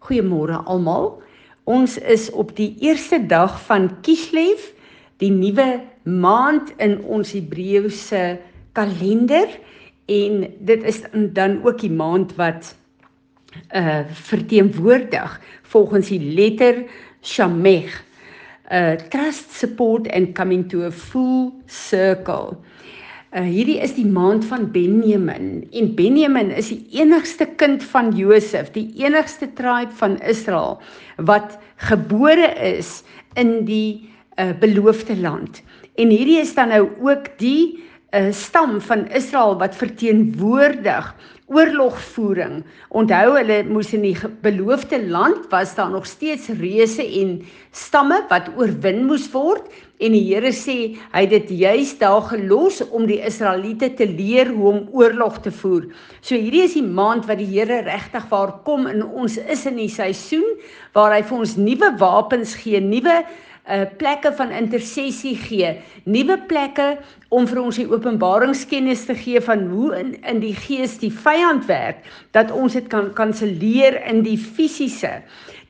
Goeiemôre almal. Ons is op die eerste dag van Kislev, die nuwe maand in ons Hebreëse kalender en dit is dan ook die maand wat uh verteenwoordig volgens die letter Shamech. Uh trust support and coming to a full circle. Uh, hierdie is die maand van Benjamin en Benjamin is die enigste kind van Josef, die enigste tribe van Israel wat gebore is in die uh, beloofde land. En hierdie is dan nou ook die uh, stam van Israel wat verteenwoordig oorlogvoering. Onthou hulle moes in die beloofde land was daar nog steeds reuse en stamme wat oorwin moes word en die Here sê hy het dit juis daar gelos om die Israeliete te leer hoe om oorlog te voer. So hierdie is die maand wat die Here regtig waar kom in ons is in die seisoen waar hy vir ons nuwe wapens gee, nuwe uh plekke van intersessie gee, nuwe plekke om vir ons die openbaringskennis te gee van hoe in in die gees die vyand werk, dat ons dit kan kanselleer in die fisiese.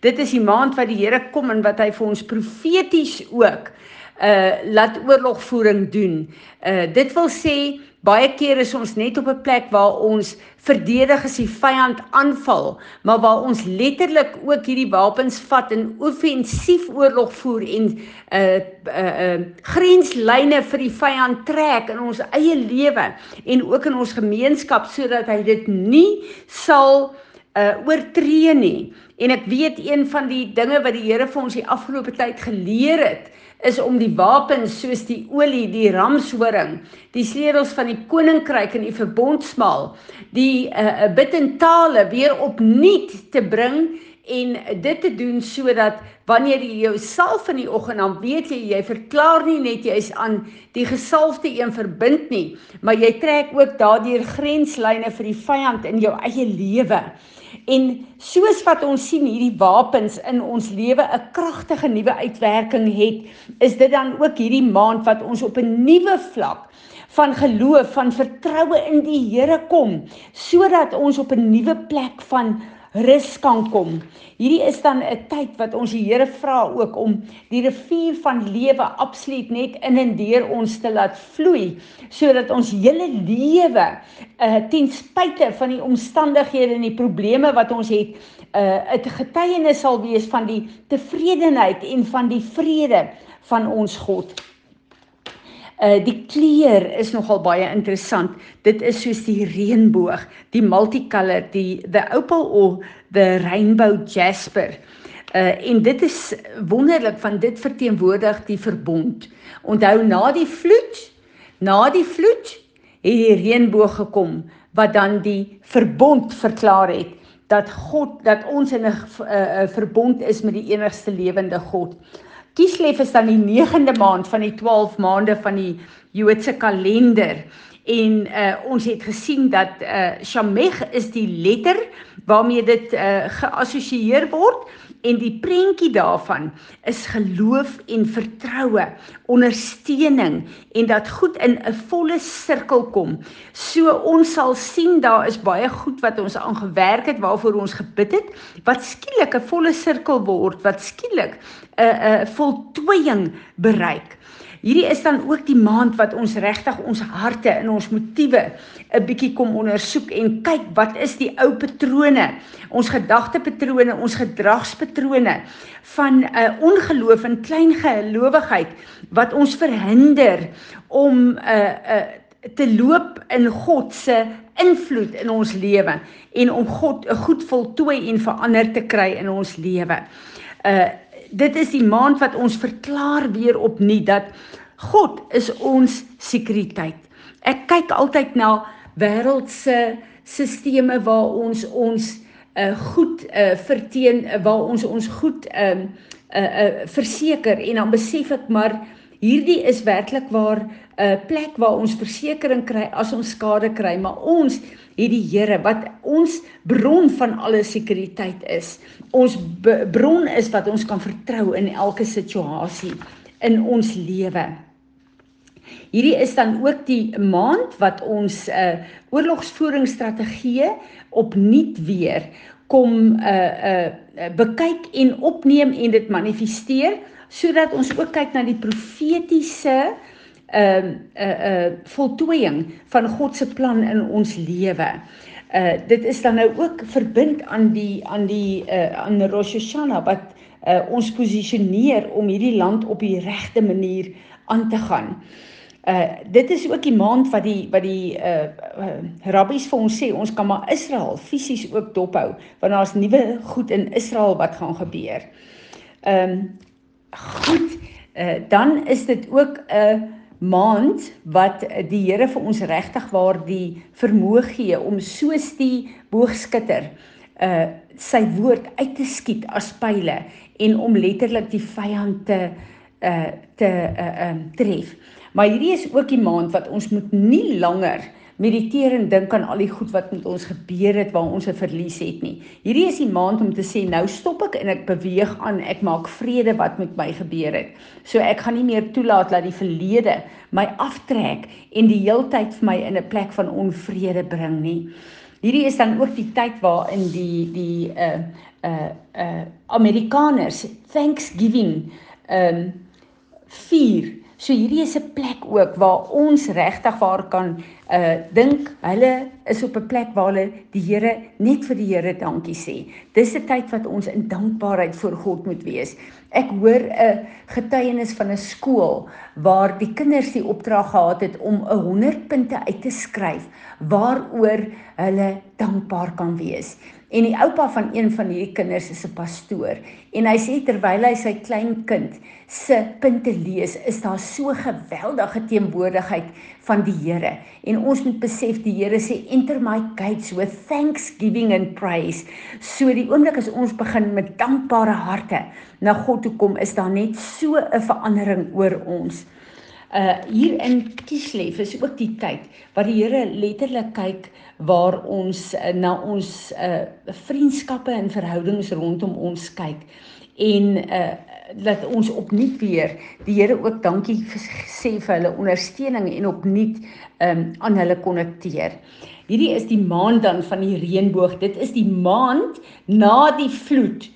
Dit is die maand wat die Here kom en wat hy vir ons profeties ook uh laat oorlogvoering doen. Uh dit wil sê baie keer is ons net op 'n plek waar ons verdedig as die vyand aanval, maar waar ons letterlik ook hierdie wapens vat en offensief oorlog voer en uh uh, uh grenslyne vir die vyand trek in ons eie lewe en ook in ons gemeenskap sodat hy dit nie sal uh oortree nie. En ek weet een van die dinge wat die Here vir ons die afgelope tyd geleer het, is om die wapens soos die olie, die ramshoring, die sleutels van die koninkryk en die verbondsmaal, die uh, bid en tale weer opnuut te bring en dit te doen sodat wanneer jy jou salf in die oggend dan weet jy jy verklaar nie net jy is aan die gesalfde een verbind nie maar jy trek ook daardeur grenslyne vir die vyand in jou eie lewe En soos wat ons sien hierdie wapens in ons lewe 'n kragtige nuwe uitwerking het, is dit dan ook hierdie maand wat ons op 'n nuwe vlak van geloof, van vertroue in die Here kom, sodat ons op 'n nuwe plek van rus kan kom. Hierdie is dan 'n tyd wat ons die Here vra ook om die rivier van lewe absoluut net in en deur ons te laat vloei sodat ons hele lewe uh ten spyte van die omstandighede en die probleme wat ons het uh 'n getuienis sal wees van die tevredenheid en van die vrede van ons God. Uh die kleur is nogal baie interessant. Dit is soos die reënboog, die multicolor, die the opal or the rainbow jasper. Uh en dit is wonderlik van dit verteenwoordig die verbond. Onthou na die vloed, na die vloed het die reënboog gekom wat dan die verbond verklaar het dat God dat ons in 'n uh, verbond is met die enigste lewende God. Kislev is dan die 9de maand van die 12 maande van die Joodse kalender. En uh, ons het gesien dat uh, Shamech is die letter waarmee dit uh, geassosieer word en die prentjie daarvan is geloof en vertroue, ondersteuning en dat goed in 'n volle sirkel kom. So ons sal sien daar is baie goed wat ons aangewerk het waarvoor ons gebid het wat skielik 'n volle sirkel word, wat skielik 'n 'n voltooiing bereik. Hierdie is dan ook die maand wat ons regtig ons harte en ons motiewe 'n bietjie kom ondersoek en kyk wat is die ou patrone, ons gedagtepatrone, ons gedragspatrone van 'n uh, ongeloof en klein gelowigheid wat ons verhinder om 'n uh, 'n uh, te loop in God se invloed in ons lewe en om God 'n goed voltooi en verander te kry in ons lewe. Uh dit is die maand wat ons verklaar weer opnuut dat God is ons sekuriteit. Ek kyk altyd na wêreldse sisteme waar ons ons uh, goed uh, verteen waar ons ons goed ehm uh, uh, uh, verseker en dan besef ek maar hierdie is werklik waar 'n plek waar ons versekerings kry as ons skade kry maar ons het die Here wat ons bron van alle sekuriteit is. Ons bron is wat ons kan vertrou in elke situasie in ons lewe. Hierdie is dan ook die maand wat ons 'n uh, oorlogsvoeringsstrategie opnuut weer kom uh uh bekyk en opneem en dit manifesteer sodat ons ook kyk na die profetiese 'n uh, 'n uh, voltooiing van God se plan in ons lewe. Uh dit is dan nou ook verbind aan die aan die uh aan Rosh Hashanah wat uh ons posisioneer om hierdie land op die regte manier aan te gaan. Uh dit is ook die maand wat die wat die uh, uh rabbies vir ons sê ons kan maar Israel fisies ook dophou want daar's nuwe goed in Israel wat gaan gebeur. Ehm um, goed, uh dan is dit ook 'n uh, maand wat die Here vir ons regtig waar die vermoë gee om soos die boogskutter uh sy woord uit te skiet as pile en om letterlik die vyand te uh te uh um tref. Maar hierdie is ook die maand wat ons moet nie langer mediteer en dink aan al die goed wat met ons gebeur het waar ons 'n verlies het nie. Hierdie is die maand om te sê nou stop ek en ek beweeg aan. Ek maak vrede wat met my gebeur het. So ek gaan nie meer toelaat dat die verlede my aftrek en die heeltyd vir my in 'n plek van onvrede bring nie. Hierdie is dan ook die tyd waarin die die uh uh uh Amerikaners Thanksgiving ehm um, vier So hierdie is 'n plek ook waar ons regtig waar kan uh dink hulle is op 'n plek waar hulle die Here net vir die Here dankie sê. Dis 'n tyd wat ons in dankbaarheid voor God moet wees. Ek hoor 'n getuienis van 'n skool waar die kinders die opdrag gehad het om 'n 100 punte uit te skryf waaroor hulle dankbaar kan wees. En die oupa van een van hierdie kinders is 'n pastoor en hy sê terwyl hy sy klein kind se punte lees, is daar so geweldige teenwoordigheid van die Here. En ons moet besef die Here sê enter my gates with thanksgiving and praise. So die oomblik as ons begin met dankbare harte na God toe kom, is daar net so 'n verandering oor ons. Uh hier in Kislev is ook die tyd wat die Here letterlik kyk waar ons uh, na ons uh vriendskappe en verhoudings rondom ons kyk en uh dat ons opnuut weer die Here ook dankie sê vir hulle ondersteuning en opnuut um aan hulle konnekteer. Hierdie is die maand dan van die reënboog. Dit is die maand na die vloed.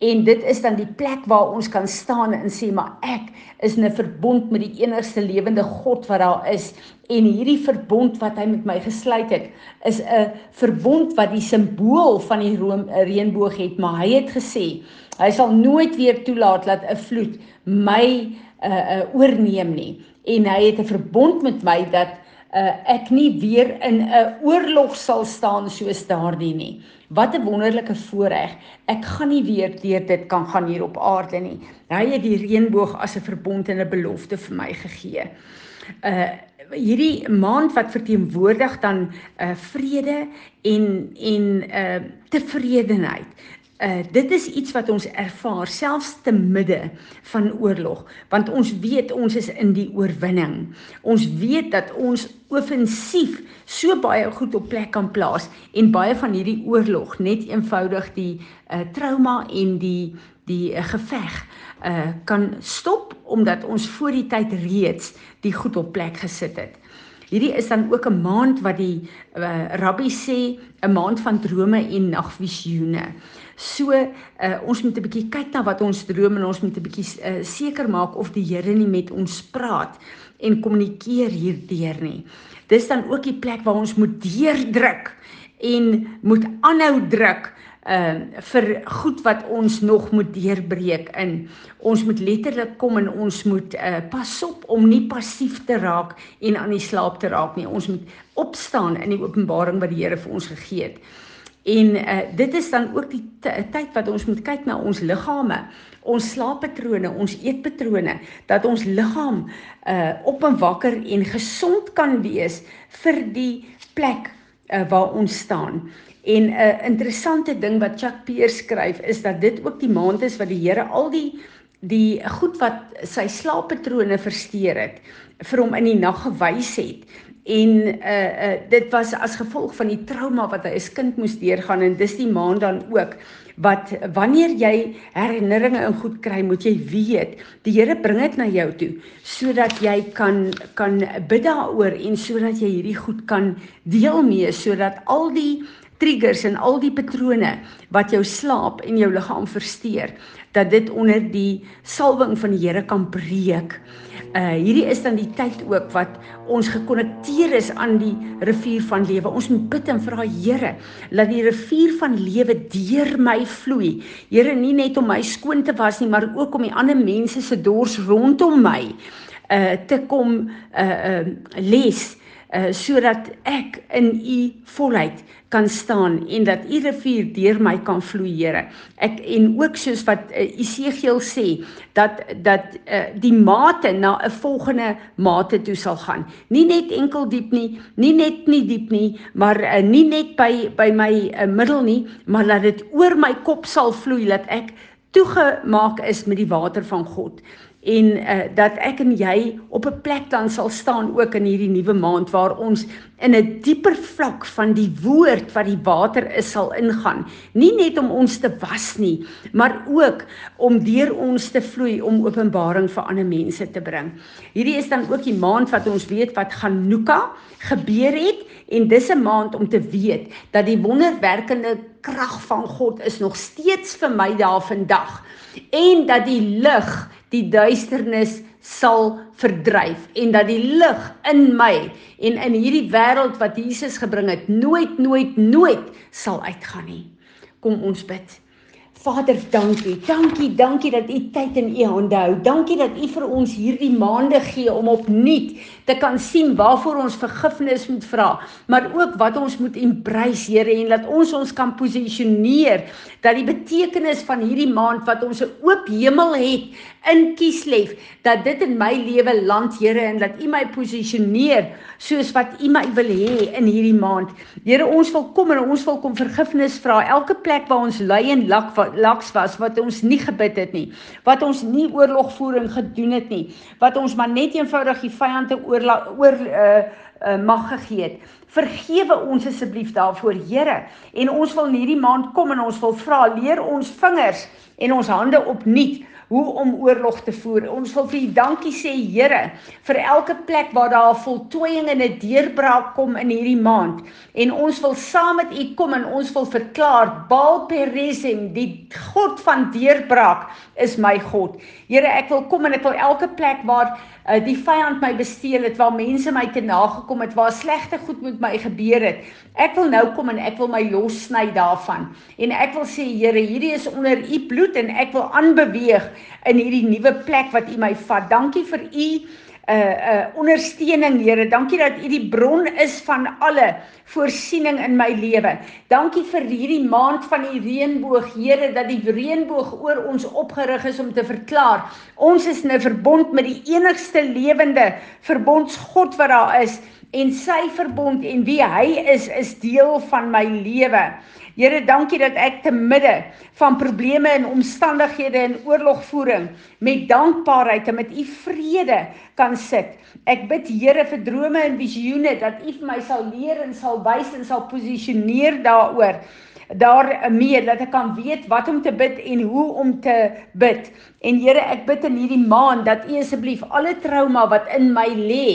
En dit is dan die plek waar ons kan staan en sê maar ek is in 'n verbond met die enigste lewende God wat daar is. En hierdie verbond wat hy met my gesluit het is 'n verbond wat die simbool van die room, reënboog het maar hy het gesê hy sal nooit weer toelaat dat 'n vloed my uh, uh, oorneem nie. En hy het 'n verbond met my dat uh, ek nie weer in 'n oorlog sal staan soos daardie nie Wat 'n wonderlike voorreg. Ek gaan nie weer deur dit kan gaan hier op aarde nie. Hy het die reënboog as 'n verbond en 'n belofte vir my gegee. Uh hierdie maand wat verteenwoordig dan uh vrede en en uh tevredenheid. Uh dit is iets wat ons ervaar selfs te midde van oorlog want ons weet ons is in die oorwinning. Ons weet dat ons offensief so baie goed op plek kan plaas en baie van hierdie oorlog net eenvoudig die uh trauma en die die uh, geveg uh kan stop omdat ons voor die tyd reeds die goed op plek gesit het. Hierdie is dan ook 'n maand wat die uh, rabbi sê 'n maand van drome en nagvisioene. So uh, ons moet 'n bietjie kyk na wat ons droom en ons moet 'n bietjie uh, seker maak of die Here nie met ons praat en kommunikeer hierdeur nie. Dis dan ook die plek waar ons moet deurdruk en moet aanhou druk uh vir goed wat ons nog moet deurbreek in. Ons moet letterlik kom en ons moet uh pas op om nie passief te raak en aan die slaap te raak nie. Ons moet opstaan in die openbaring wat die Here vir ons gegee het. En uh, dit is dan ook die tyd wat ons moet kyk na ons liggame, ons slaappatrone, ons eetpatrone, dat ons liggaam uh op en wakker en gesond kan wees vir die plek uh, waar ons staan. En 'n uh, interessante ding wat Chuck Pierce skryf is dat dit ook die maand is wat die Here al die die goed wat sy slaappatrone versteur het vir hom in die nag gewys het en uh uh dit was as gevolg van die trauma wat hy as kind moes deurgaan en dis die maand dan ook wat wanneer jy herinneringe in goed kry moet jy weet die Here bring dit na jou toe sodat jy kan kan bid daaroor en sodat jy hierdie goed kan deel mee sodat al die triggers en al die patrone wat jou slaap en jou liggaam versteur, dat dit onder die salwing van die Here kan breek. Uh hierdie is dan die tyd ook wat ons gekonnekteer is aan die rivier van lewe. Ons moet bid en vra Here, laat die rivier van lewe deur my vloei. Here, nie net om my skoon te was nie, maar ook om die ander mense se dors rondom my uh te kom uh uh les uh sodat ek in u volheid kan staan en dat u rivier deur my kan vloei Here. Ek en ook soos wat uh, Esegiel sê dat dat uh, die mate na 'n volgende mate toe sal gaan. Nie net enkel diep nie, nie net nie diep nie, maar uh, nie net by by my uh, middel nie, maar laat dit oor my kop sal vloei dat ek toegemaak is met die water van God en uh, dat ek en jy op 'n plek dan sal staan ook in hierdie nuwe maand waar ons in 'n dieper vlak van die woord wat die water is sal ingaan. Nie net om ons te was nie maar ook om deur ons te vloei om openbaring vir ander mense te bring. Hierdie is dan ook die maand wat ons weet wat Hanukkah gebeur het en dis 'n maand om te weet dat die wonderwerkende krag van God is nog steeds vir my daar vandag en dat die lig die duisternis sal verdryf en dat die lig in my en in hierdie wêreld wat Jesus gebring het nooit nooit nooit sal uitgaan nie. Kom ons bid. Vader, dankie. Dankie, dankie dat U tyd in U hande hou. Dankie dat U vir ons hierdie maande gee om opnuut te kan sien waarvoor ons vergifnis moet vra, maar ook wat ons moet embrace, Here, en dat ons ons kan posisioneer dat die betekenis van hierdie maand wat ons 'n oop hemel het in Kieslev, dat dit in my lewe land, Here, en dat U my posisioneer soos wat U my wil hê in hierdie maand. Here, ons wil kom en ons wil kom vergifnis vra elke plek waar ons ly en lak laks was wat ons nie gebid het nie, wat ons nie oorlogvoering gedoen het nie, wat ons maar net eenvoudig die vyande oor oor uh, uh, mag gegee het. Vergewe ons asseblief daarvoor, Here. En ons wil hierdie maand kom en ons wil vra, leer ons vingers en ons hande opnuut hoe om oorlog te voer. Ons wil vir U dankie sê Here vir elke plek waar daar 'n voltooiing en 'n deurbraak kom in hierdie maand. En ons wil saam met U kom en ons wil verklaar Baal Peresim, die God van deurbraak, is my God. Here, ek wil kom en ek wil elke plek waar uh, die vyand my besteel het, waar mense my te nagekom het, waar slegte goed met my gebeur het. Ek wil nou kom en ek wil my lossny daarvan. En ek wil sê Here, hierdie is onder U bloed en ek wil aanbeweeg in hierdie nuwe plek wat U my vat. Dankie vir U uh uh ondersteuning Here. Dankie dat U die bron is van alle voorsiening in my lewe. Dankie vir hierdie maand van die reënboog, Here, dat die reënboog oor ons opgerig is om te verklaar. Ons is 'n verbond met die enigste lewende verbondsgod wat daar is en sy verbond en wie hy is is deel van my lewe. Here, dankie dat ek te midde van probleme en omstandighede en oorlogvoering met dankbaarheid en met u vrede kan sit. Ek bid Here vir drome en visioene dat u vir my sal leer en sal wys en sal posisioneer daaroor daarmee dat ek kan weet wat om te bid en hoe om te bid. En Here, ek bid in hierdie maand dat U asseblief alle trauma wat in my lê,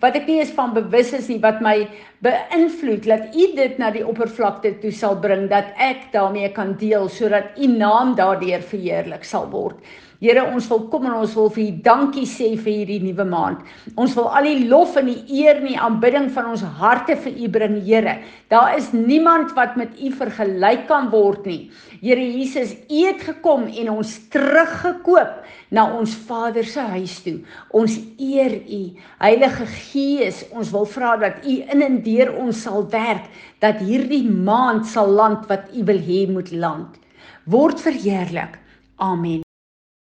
wat ek nie eens van bewus is nie wat my beïnvloed dat u dit na die oppervlakte toe sal bring dat ek daarmee kan deel sodat u naam daardeur verheerlik sal word. Here, ons wil kom en ons wil vir U dankie sê vir hierdie nuwe maand. Ons wil al die lof en die eer en die aanbidding van ons harte vir U bring, Here. Daar is niemand wat met U vergelyk kan word nie. Here Jesus, U het gekom en ons teruggekoop na ons Vader se huis toe. Ons eer U. Heilige Gees, ons wil vra dat U in en deur ons sal werk dat hierdie maand sal land wat U wil hê moet land. Word verheerlik. Amen.